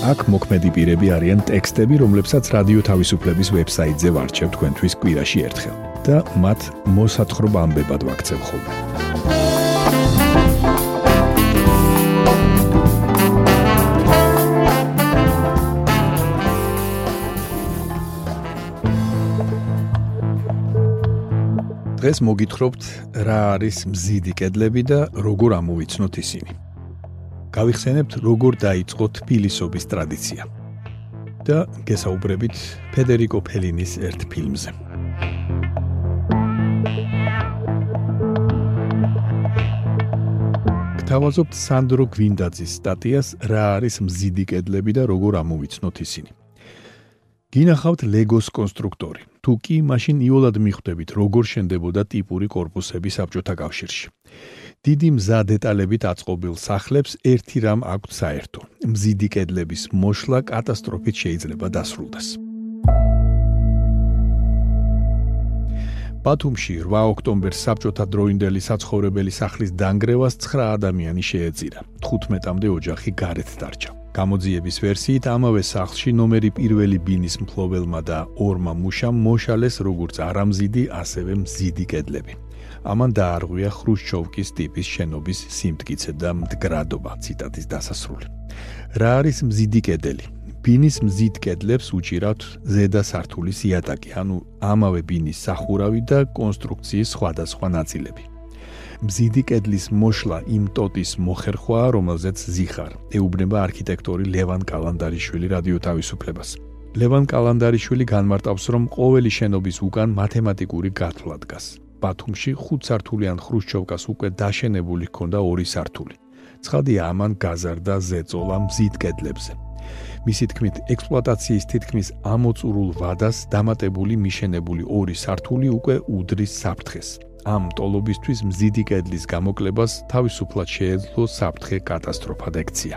აქ მოქმედი პირები არიან ტექსტები, რომლებსაც რადიო თავისუფლების ვებსაიტზე ვარჩევ თქვენთვის კვირაში ერთხელ და მათ მოსათხრობა ამბებად ვაქცევ ხოლმე. დღეს მოგითხრობთ რა არის მზიდი კედლები და როგორ ამოვიცნოთ ისინი. გავიხსენებთ, როგორ დაიწყო თბილისობის ტრადიცია. და გესაუბრებით ფედერიკო ფელინის ერთ ფილმზე. თავაზობთ სანდრო გვინდაძის სტატიას რა არის მზიდი კედლები და როგორ ამოვიცნოთ ისინი. გინახავთ ლეგოს კონსტრუქტორი. თუ კი, მაშინ იოლად მიხვდებით, როგორ შენდებოდა ტიპური корпуსები საბჭოთა კავშირში. დიდი მზა დეტალებით აწყობილ სახლებს ერთი რამ აქვს საერთო. მზიდი კედლების მოშლა კატასტროფით შეიძლება დასრულდეს. ბათუმში 8 ოქტომბერს საბჭოთა დროინდელი საცხოვრებელი სახლის დანგრევას 9 ადამიანი შეეწირა. 15-მდე ოჯახი გარეთ დარჩა. გამოძიების ვერსიით ამავე სახლში ნომერი პირველი ბინის მფლობელმა და ორმა მუშამ მოშალეს როგორც არამზიდი, ასევე მზიდი კედლები. ამან დაარღვია ხრუშჩოვკის ტიპის შენობის სიმტკიცე და მდგრადობა ციტატის დასასრული. რა არის მზიდი კედელი? ბინის მზიდ კედლებს უჭირავთ ზედა სართულის იატაკი, ანუ ამავე ბინის სახურავი და კონსტრუქციის სხვადასხვა ნაწილები. მზიდი კედლის მოშლა იმ ტოტის მოხერხვა, რომელზეც ზიხარ ეუბნება არქიტექტორი ლევან კალანდარიშვილი რადიო თავისუფლებას. ლევან კალანდარიშვილი განმარტავს, რომ ყოველი შენობის უკან მათემატიკური გათვლა დგას. ბათუმში ხუთ სართულიან ხრუშჩოვკას უკვე დაშენებული ჰქონდა ორი სართული. ცხადია ამან გაზარდა ზეწოლა მზით კედლებზე. მისი თქმით, ექსპლუატაციის თითქმის ამოწურულ ვადას დამატებული მიშენებული ორი სართული უკვე უდრის საფრთხეს. ამ ტოლობისთვის მზიდი კედლის გამოკლებას თავისუფლად შეეძლო საფრთხე კატასტროფად ექცია.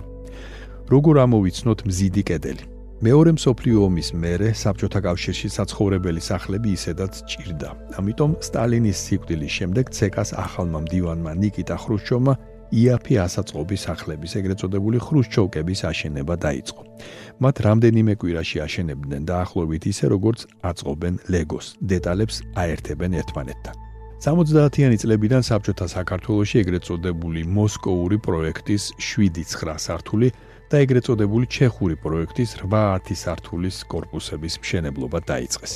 როგორ ამოვიცნოთ მზიდი კედელი? მეორე მსოფლიო ომის მერე საბჭოთა კავშირში საცხოვრებელი სახლები ისედაც ჭირდა. ამიტომ სტალინის სიკვდილის შემდეგ ცეკას ახალმა მდივანმა ნიკიტა ხრუშჩოვმა იაფი ასაწყობი სახლების ეგრეთ წოდებული ხრუშჩოვკების აშენება დაიწყო. მათ რამდენიმე კვირაში აშენებდნენ დაახლოებით ისე როგორც აწყობენ ლეგოს, დეტალებს აერთებენ ერთმანეთთან. 70-იანი წლებიდან საბჭოთა საქართველოში ეგრეთ წოდებული მოსკოვური პროექტის 7-9 სართული და ეგრეთ წოდებული ჩეხური პროექტის 8-10 სართულის корпуსების მშენებლობა დაიწყეს.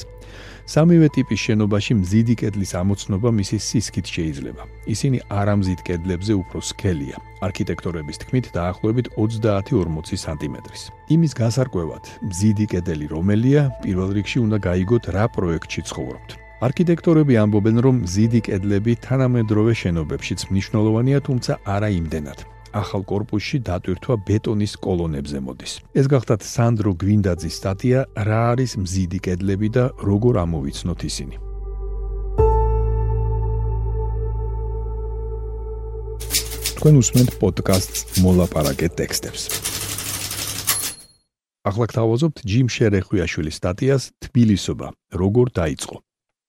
სამივე ტიპის შენობაში მზიდი კედლის ამოცნობა მისი სისქით შეიძლება. ისინი არამზიდ კედლებზე უფრო სქელია, არქიტექტორების თქმით, დაახლოებით 30-40 სანტიმეტრის. იმის გასარკვევად, მზიდი კედელი რომელია, პირველ რიგში უნდა გაიგოთ რა პროექტში ცხოვრობთ. არქიტექტორები ამბობენ, რომ ზიდი კედლები თანამედროვე შენობებშიც მნიშვნელოვანია, თუმცა არა იმდენად. ახალ корпуსში დატვირთვა ბეტონის კოლონებზე მოდის. ეს გახდათ სანდრო გვინდაძის სტატია რა არის მზიდი კედლები და როგორ ამოვიცნოთ ისინი. თქვენ უსმენთ პოდკასტს მოლაპარაკე ტექსტებს. ახლა გთავაზობთ ჯიმ შერეხვიაშვილის სტატიას თბილისობა, როგორ დაიწყო.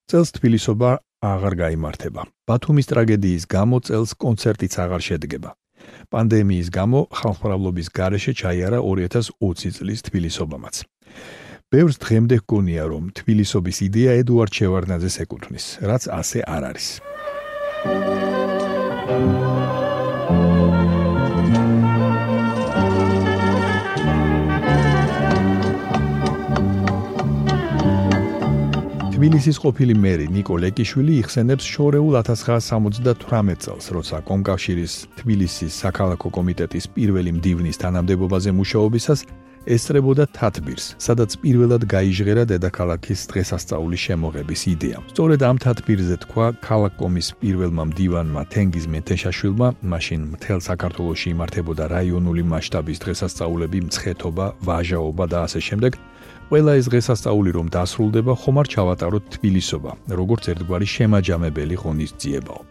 წელს თბილისობა აღარ გამართება. ბათუმის ტრაგედიის გამო წელს კონცერტიც აღარ შედგება. პანდემიის გამო ხალხმრავლობის გარეშე ჩაიარა 2020 წლის თბილისობამაც. ბევრს დღემდე ჰგონია, რომ თბილისობის იდეა ედუარდ შევარდნაძეს ეკუთვნის, რაც ასე არ არის. თბილისის ყოფილი მერი ნიკო ლეკიშვილი იხსენებს შორეულ 1978 წელს, როცა კონკავშირის თბილისის საქალაქო კომიტეტის პირველი მდივნის თანამდებობაზე მუშაობისას ესწრებოდა თათბირს, სადაც პირველად გაიჟღერა დედაქალაქის დღესასწაულის შემოღების იდეა. სწორედ ამ თათბირზე თქვა ქალაქკომის პირველმა მდივანმა თენგიზ მეთეშაშვილმა, მაშინ მთელ საქართველოში იმართებოდა რაიონული მასშტაბის დღესასწაულები, მცხეთობა, ვაჟაობა და ასე შემდეგ. ყველა ეს დღესასწაული რომ დასრულდება, ხომ არ ჩავატაროთ თბილისობა, როგორც ერთგვარი შემაჯამებელი ღონისძიებაო.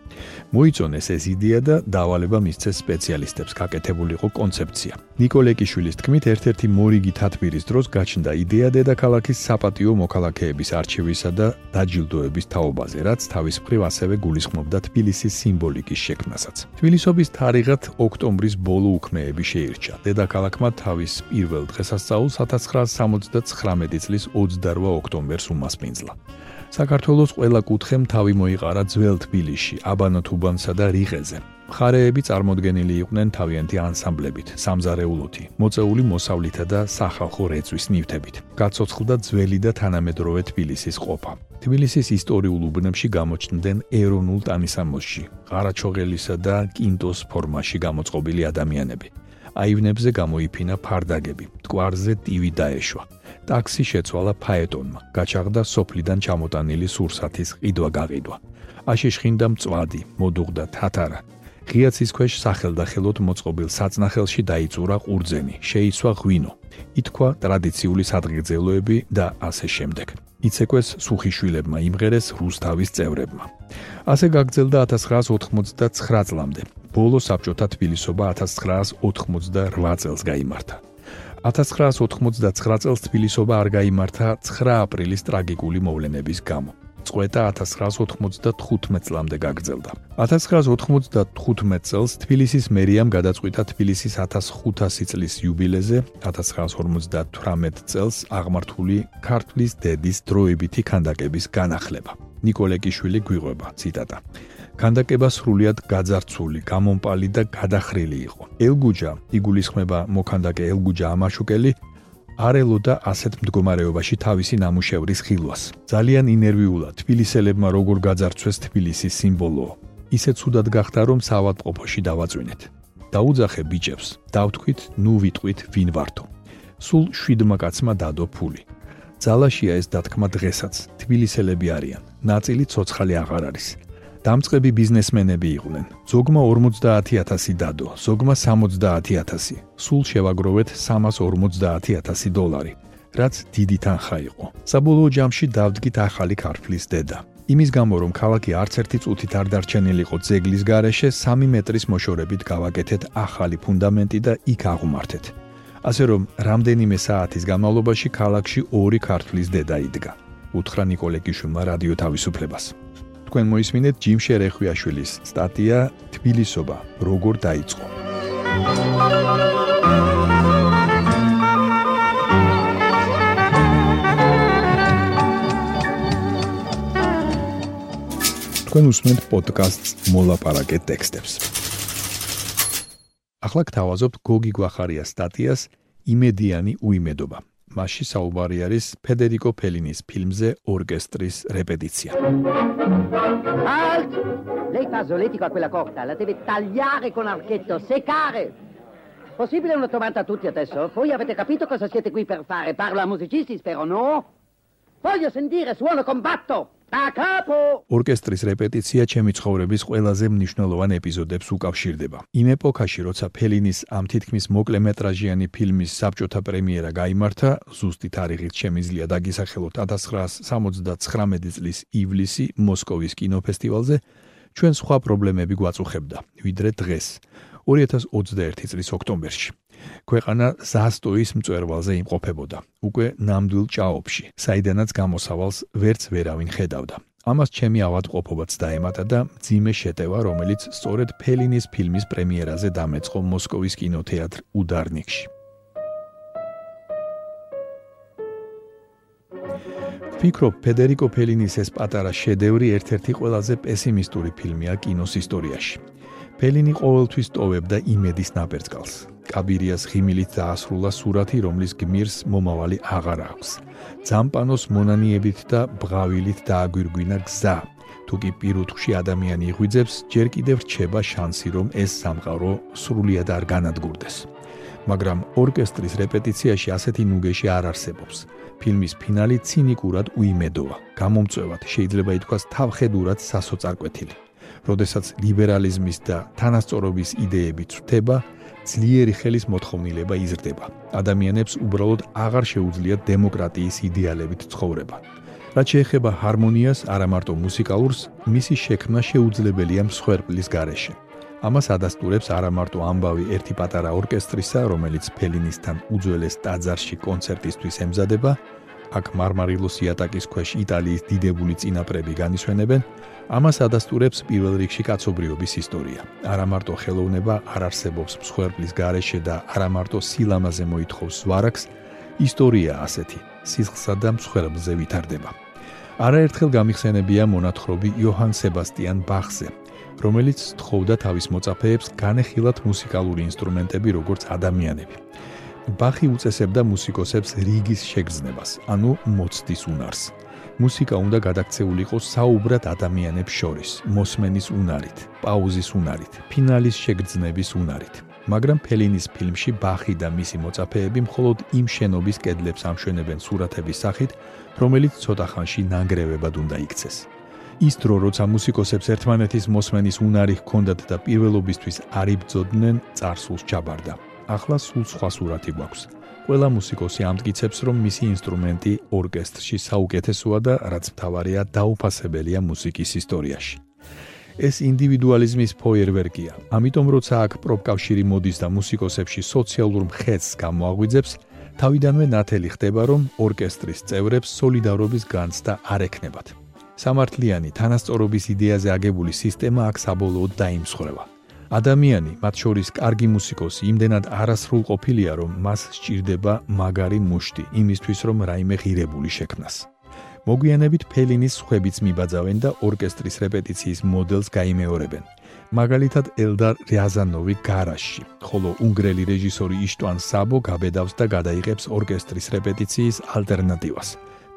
მოიწონეს ეს იდეა და დავალება მისცეს სპეციალისტებს გაკეთებულიყო კონცეფცია. ნიკოლეკიშვილის თქმით, ერთ-ერთი მორიგი თათბირის დროს გაჩნდა იდეა დედაქალაქის საპატიო მოქალაქეების არჩევისა და დაჯილდოების თაობაზე, რაც თავის მხრივ ასევე გულისხმობდა თბილისის სიმბოლიკის შექმნასაც. თბილისობის თარიღად ოქტომბრის ბოლო უქმეები შეირჩა. დედაქალაქმა თავის პირველ დღესასწაულს 1979 წლის 28 ოქტომბერს უმასპინძლა. საქართველოს ყველა კუთხემ თავი მოიყარა ძველ თბილისში, აბანოთუბანსა და რიღეზე. მხარეები წარმოდგენილი იყვნენ თავიანთი ანსამბლებით, სამზარეულოთი, მოწეული მოსავლითა და სახალხო რეწვის ნივთებით. გაცოცხლდა ძველი და თანამედროვე თბილისის ყოფა. თბილისის ისტორიულ უბნებში გამოჩნდნენ ეროვნულ ტანისამოსში, ყარაჩოღელისა და კინტოს ფორმაში გამოწყობილი ადამიანები. აივნებზე გამოიფინა ფარდაგები, მტკვარზე ტივი დაეშვა. ტაქსი შეცვალა ფაეტონმა, გაჩაღდა სოფლიდან ჩამოტანილი სურსათის ყიდვა გაყიდვა. აშიშხინდა მწვადი, მოდუღდა თათარა. ღიაცის ქვეშ სახელდახელოდ მოწყობილ საწნახელში დაიწურა ყურძენი, შეიცვა ღვინო. ითქვა ტრადიციული სადღეგრძელოები და ასე შემდეგ. იცეკვეს სუხიშვილებმა იმღერეს რუსთავის წევრებმა. ასე გაგრძელდა 1989 წლამდე. ბოლო საბჭოთა თბილისობა 1988 წელს გამართა. 1989 წელს თბილისობა არ გამართა 9 აპრილის ტრაგიკული მოვლენების გამო. წყვეტა 1995 წლამდე გაგრძელდა. 1995 წელს თბილისის მერიამ გადაწყვიტა თბილისის 1500 წლის იუბილეზე 1958 წელს აღმართული ქართლის დედის დროებითი ქანდაკების განახლება. ნიკოლეკიშვილი გვიღვება, ციტატა. ქანდაკება სრულიად გაძარცული, გამომპალი და გადახრილი იყო. ელგუჯა, იგულისხმება მოქანდაკე ელგუჯა ამაშუკელი, არელოდა ასეთ მდგომარეობაში თავისი ნამუშევრის ხილვას. ძალიან ინერვიულად თბილისელებმა როგორ გაძარცვეს თბილისის სიმბოლო. ისე ცუდად გახდა რომ საავადმყოფოში დავაწვინეთ. დაუძახე ბიჭებს, დავთქვით, ნუ ვიტყვით ვინ ვართო. სულ 7 კაცმა დადო ფული. ძალაშია ეს დათქმა დღესაც. თბილისელები არიან. ნაწილი ცოცხალი აღარ არის. დამწყები ბიზნესმენები იყვნენ. ზოგმა 50000 დადო, ზოგმა 70000. სულ შევაგროვეთ 350000 დოლარი, რაც დიდი თანხა იყო. საბოლოო ჯამში დავდგით ახალი ქართლის დედა. იმის გამო რომ ქალაქი არც ერთი წუთით არ დარჩენილიყო ძეგლის გარეშე 3 მეტრის მოშორებით გავაკეთეთ ახალი ფუნდამენტი და იქ აღმართეთ. ასე რომ რამდენიმე საათის განმავლობაში ქალაქში ორი ქართლის დედა იდგა. უთხრა ნიკოლეკიშვილმა რადიო თავისუფლებას. თქვენ მოისმინეთ ჯიმ შერეხვიაშვილის სტატია თბილისობა როგორ დაიწყო? თქვენ უსმენთ პოდკასტს მოლაპარაკე ტექსტებს. ახლა გთავაზობთ გოგი გვახარიას სტატიას იმედიანი უიმედობა მასში საუბარი არის ფედერიკო ფელინის ფილმზე ორკესტრის რეპეტიცია. Alt! Lei fa solletico a quella corta, la deve tagliare con archetto, seccare! Possibile una trovata a tutti adesso? Voi avete capito cosa siete qui per fare? Parlo a musicisti, spero, no? Voglio sentire suono combatto! ორკესტრის რეპეტიცია ჩემი ცხოვრების ყველაზე მნიშვნელოვან ეპიზოდებს უკავშირდება. იმ ეპოქაში, როცა ფელინის ამ თითქმის მოკლემეტრაჟიანი ფილმის საბჭოთა პრემიერა გამართა, ზუსტი თარიღით შემიძლია დაგისახელოთ 1979 წლის ივლისი მოსკოვის კინოფესტივალზე, ჩვენ სხვა პრობლემები გვაწუხებდა, ვიდრე დღეს, 2021 წლის ოქტომბერში. ქვეყანა ზასტოის მწვერვალზე იმყოფებოდა, უკვე ნამდვილ ჭაობში, საიდანაც გამოსავალს ვერც ვერავინ ხედავდა. ამას ჩემი ავადმყოფობაც დაემატა და ძიმე შეტევა, რომელიც სწორედ ფელინის ფილმის პრემიერაზე დამეწყო მოსკოვის კინოთეატრ უდარნიკში. ფიქრობ, ფედერიკო ფელინის ეს პატარა შედევრი ერთ-ერთი ყველაზე პესიმისტური ფილმია კინოს ისტორიაში. ფელინი ყოველთვის ტოვებდა იმედის ნაპერწკალს. კაბირიას ღიმილით დაასრულა სურათი, რომლის გმირს მომავალი აღარ აქვს. ძამპანოს მონანიებით და ბღავილით დააგვირგვინა გზა. თუ კი პირუტყვში ადამიანი იღვიძებს, ჯერ კიდევ რჩება შანსი, რომ ეს სამყარო სრულიად არ განადგურდეს. მაგრამ ორკესტრის რეპეტიციაში ასეთი ნუგეში არ არსებობს. ფილმის ფინალი ცინიკურად უიმედოა, გამომწვევად შეიძლება ითქვას თავხედურად სასოწარკვეთილი. როდესაც ლიბერალიზმის და თანასწორობის იდეები ცვთება, ძლიერი ხელის მოთხოვნილება იზრდება. ადამიანებს უბრალოდ აღარ შეუძლიათ დემოკრატიის იდეალებით ცხოვრება. რაც შეეხება ჰარმონიას, არა მარტო მუსიკალურს, მისი შექმნა შეუძლებელია მსხვერპლის გარეშე. ამას ადასტურებს არა მარტო ამბავი ერთი პატარა ორკესტრისა, რომელიც ფელინისთან უძველეს ტაძარში კონცერტისთვის ემზადება, აქ მარმარილოს იატაკის ქვეშ იტალიის დიდებული წინაპრები განისვენებენ, ამას ადასტურებს პირველ რიგში კაცობრიობის ისტორია. არა მარტო ხელოვნება არ არსებობს მსხვერპლის გარეშე და არა მარტო სილამაზე მოითხოვს ზვარაქს, ისტორია ასეთი, სისხლსა და მსხვერპლზე ვითარდება. არაერთხელ გამიხსენებია მონათხრობი იოჰან სებასტიან ბახზე, რომელიც თხოვდა თავის მოწაფეებს განეხილათ მუსიკალური ინსტრუმენტები როგორც ადამიანები. ბახი უწესებდა მუსიკოსებს რიგის შეგრძნებას, ანუ მოცდის უნარს. მუსიკა უნდა გადაქცეულიყო საუბრად ადამიანებს შორის, მოსმენის უნარით, პაუზის უნარით, ფინალის შეგრძნების უნარით. მაგრამ ფელინის ფილმში ბახი და მისი მოწაფეები მხოლოდ იმ შენობის კედლებს ამშვენებენ სურათების სახით, რომელიც ცოტა ხანში ნანგრევებად უნდა იქცეს. ის დრო, როცა მუსიკოსებს ერთმანეთის მოსმენის უნარი ჰქონდათ და პირველობისთვის არ იბძოდნენ, царსულს ჩაბარდა. ახლა სულ სხვა სურათი გვაქვს. ყველა მუსიკოსი ამტკიცებს, რომ მისი ინსტრუმენტი ორკესტრში საუკეთესოა და რაც მთავარია, დაუფასებელია მუსიკის ისტორიაში. ეს ინდივიდუალიზმის ფოიერვერკია. ამიტომ როცა აქ პროპკავშირი მოდის და მუსიკოსებში სოციალურ მხეცს გამოაღვიძებს, თავიდანვე ნათელი ხდება, რომ ორკესტრის წევრებს სოლიდარობის განცდა არ ექნებათ. სამართლიანი თანასწორობის იდეაზე აგებული სისტემა აქ საბოლოოდ დაიმსხვრევა. ადამიანი, მათ შორის კარგი მუსიკოსი, იმდენად არასრულ ყოფილია, რომ მას სჭირდება მაგარი მუშტი იმისთვის, რომ რაიმე ღირებული შექმნას. მოგვიანებით ფელინის ხვებიც მიბაძავენ და ორკესტრის რეპეტიციის მოდელს გაიმეორებენ. მაგალითად, ელდარ რიაზანოვი გარაჟში, ხოლო უნგრელი რეჟისორი იშტვან საბო გაბედავს და გადაიღებს ორკესტრის რეპეტიციის ალტერნატივას.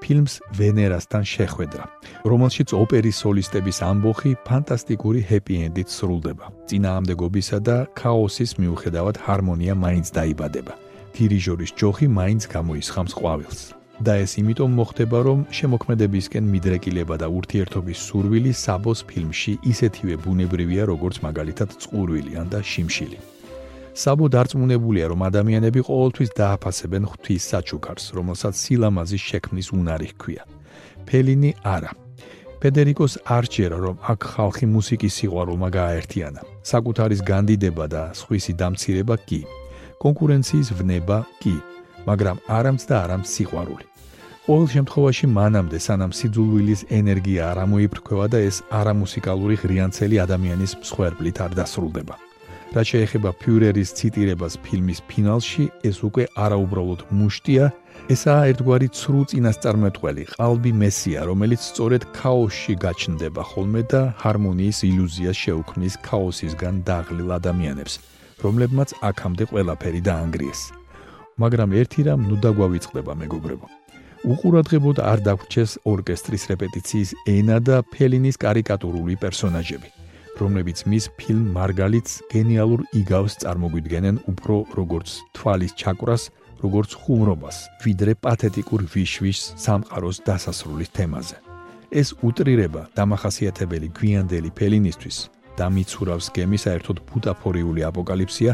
ფილმს ვენერასთან შეხვედრა, რომელშიც ოპერის სოლისტების ამბოხი ფანტასტიკური ჰეპი-ენდით სრულდება. წინააღმდეგობისა და ქაოსის მიუხედავად ჰარმონია მაინც დაიბადება. დირიჟორის ჯოხი მაინც გამოისხამს ყვავილს. და ეს იმიტომ მოხდება, რომ შემოქმედებისკენ მიდრეკილება და ურთიერთობის სურვილი საბოს ფილმში ისეთივე ბუნებრივია, როგორც მაგალითად წყურვილი ან და შიმშილი. საბო დარწმუნებულია, რომ ადამიანები ყოველთვის დააფასებენ ღვთის საჩუქარს, რომელსაც სილამაზის შექმნის უნარი ჰქვია. ფელინი არა. ფედერიკოს არჩერა, რომ აქ ხალხი მუსიკის სიყვარულმა გააერთიანა. საკუთარის განდიდება და სხვისი დამცირება კი. კონკურენციის ვნება კი, მაგრამ არამც და არამც სიყვარული. ყოველ შემთხვევაში მანამდე სანამ სიძულვილის ენერგია არ ამოიფრქვევა და ეს არამუსიკალური ღრიანცელი ადამიანის მსხვერპლით არ დასრულდება. რაც შეეხება ფიურერის ციტირებას ფილმის ფინალში, ეს უკვე არაუბრალოდ მუშტია, ესაა ერთგვარი ცრუ წინასწარმეტყველი, ყალბი მესია, რომელიც სწორედ ქაოსში გაჩნდება ხოლმე და ჰარმონიის ილუზიას შეუქმნის ქაოსისგან დაღლილ ადამიანებს, რომლებმაც აქამდე ყველაფერი დაანგრიეს. მაგრამ ერთი რამ ნუ დაგვავიწყდება, მეგობრებო. უყურადღებოდ არ დაგვრჩეს ორკესტრის რეპეტიციის ენა და ფელინის კარიკატურული პერსონაჟები. რომლებიც მის ფილმ მარგალიტს გენიალურ იგავს წარმოგვიდგენენ უფრო როგორც თვალის ჩაკვრას, როგორც ხუმრობას, ვიდრე პათეტიკურ ვიშვიშ სამყაროს დასასრულის თემაზე. ეს უტრირება დამახასიათებელი გვიანდელი ფელინისტვის და მიცურავს გემის საერთოდ ბუტაფორიული აპოკალიფსია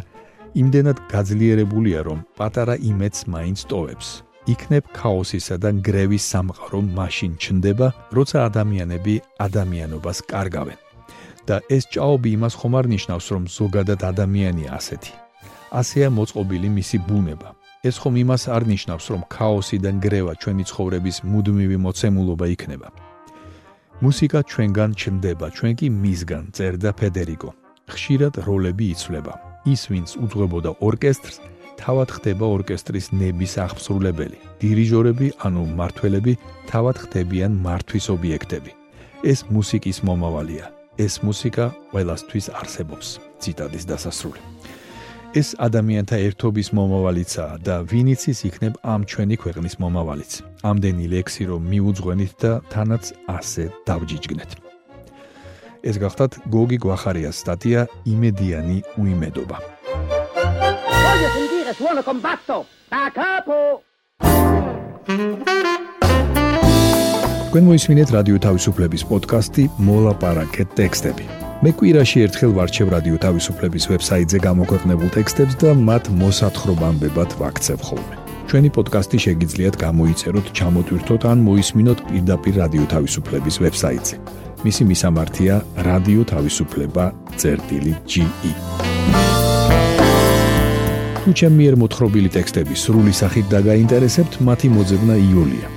იმდენად გაძლიერებულია, რომ პატარა იმედს მაინც ტოვებს. იქნებ ქაოსისა და გრევის სამყარო მაშინ ჩნდება, როცა ადამიანები ადამიანობას კარგავენ. და ეს ჭაობი იმას ხომ არ ნიშნავს, რომ ზოგადად ადამიანია ასეთი. ასეა მოწყობილი მისი ბუნება. ეს ხომ იმას არ ნიშნავს, რომ ქაოსი და გრევა ჩვენი ცხოვრების მუდმივი მოცემულობა იქნება. მუსიკა ჩვენგან ჩნდება, ჩვენ კი მისგან, წერდა ფედერიკო. ხშირად როლები იცვლება. ის, ვინც უძღვებოდა ორკესტრს, თავად ხდება ორკესტრის ნების აღსრულებელი. დირიჟორები, ანუ მართველები, თავად ხდებიან მართვის ობიექტები. ეს მუსიკის მომავალია. ეს მუსიკა ყველასთვის არსებობს. ციტადის დასასრული. ეს ადამიანთა ერთობის მომავალიცაა და ვინიცის იქნებ ამ ჩვენი ქვეყნის მომავალიც. ამდენი ლექსი რომ მიუძღვენით და თანაც ასე დავჯიჯგნეთ. ეს გახდათ გოგი გვახარიას სტატია იმედიანი უიმედობა. Voglio sentire suono combatto. Da capo. თქვენ მოისმინეთ რადიო თავისუფლების პოდკასტი მოლაპარაკე ტექსტები. მე კვირაში ერთხელ ვარჩევ რადიო თავისუფლების ვებსაიტზე გამოქვეყნებულ ტექსტებს და მათ მოსათხრობამდებად ვაქცევ ხოლმე. ჩვენი პოდკასტი შეგიძლიათ გამოიწეროთ, ჩამოტვირთოთ ან მოისმინოთ პირდაპირ რადიო თავისუფლების ვებსაიტზე. მისი მისამართია რადიო თავისუფლება.ge. თუ ჩემი მიერ მოთხრობილი ტექსტები სრული სახით დაგაინტერესებთ, მათი მოძებნა იულია.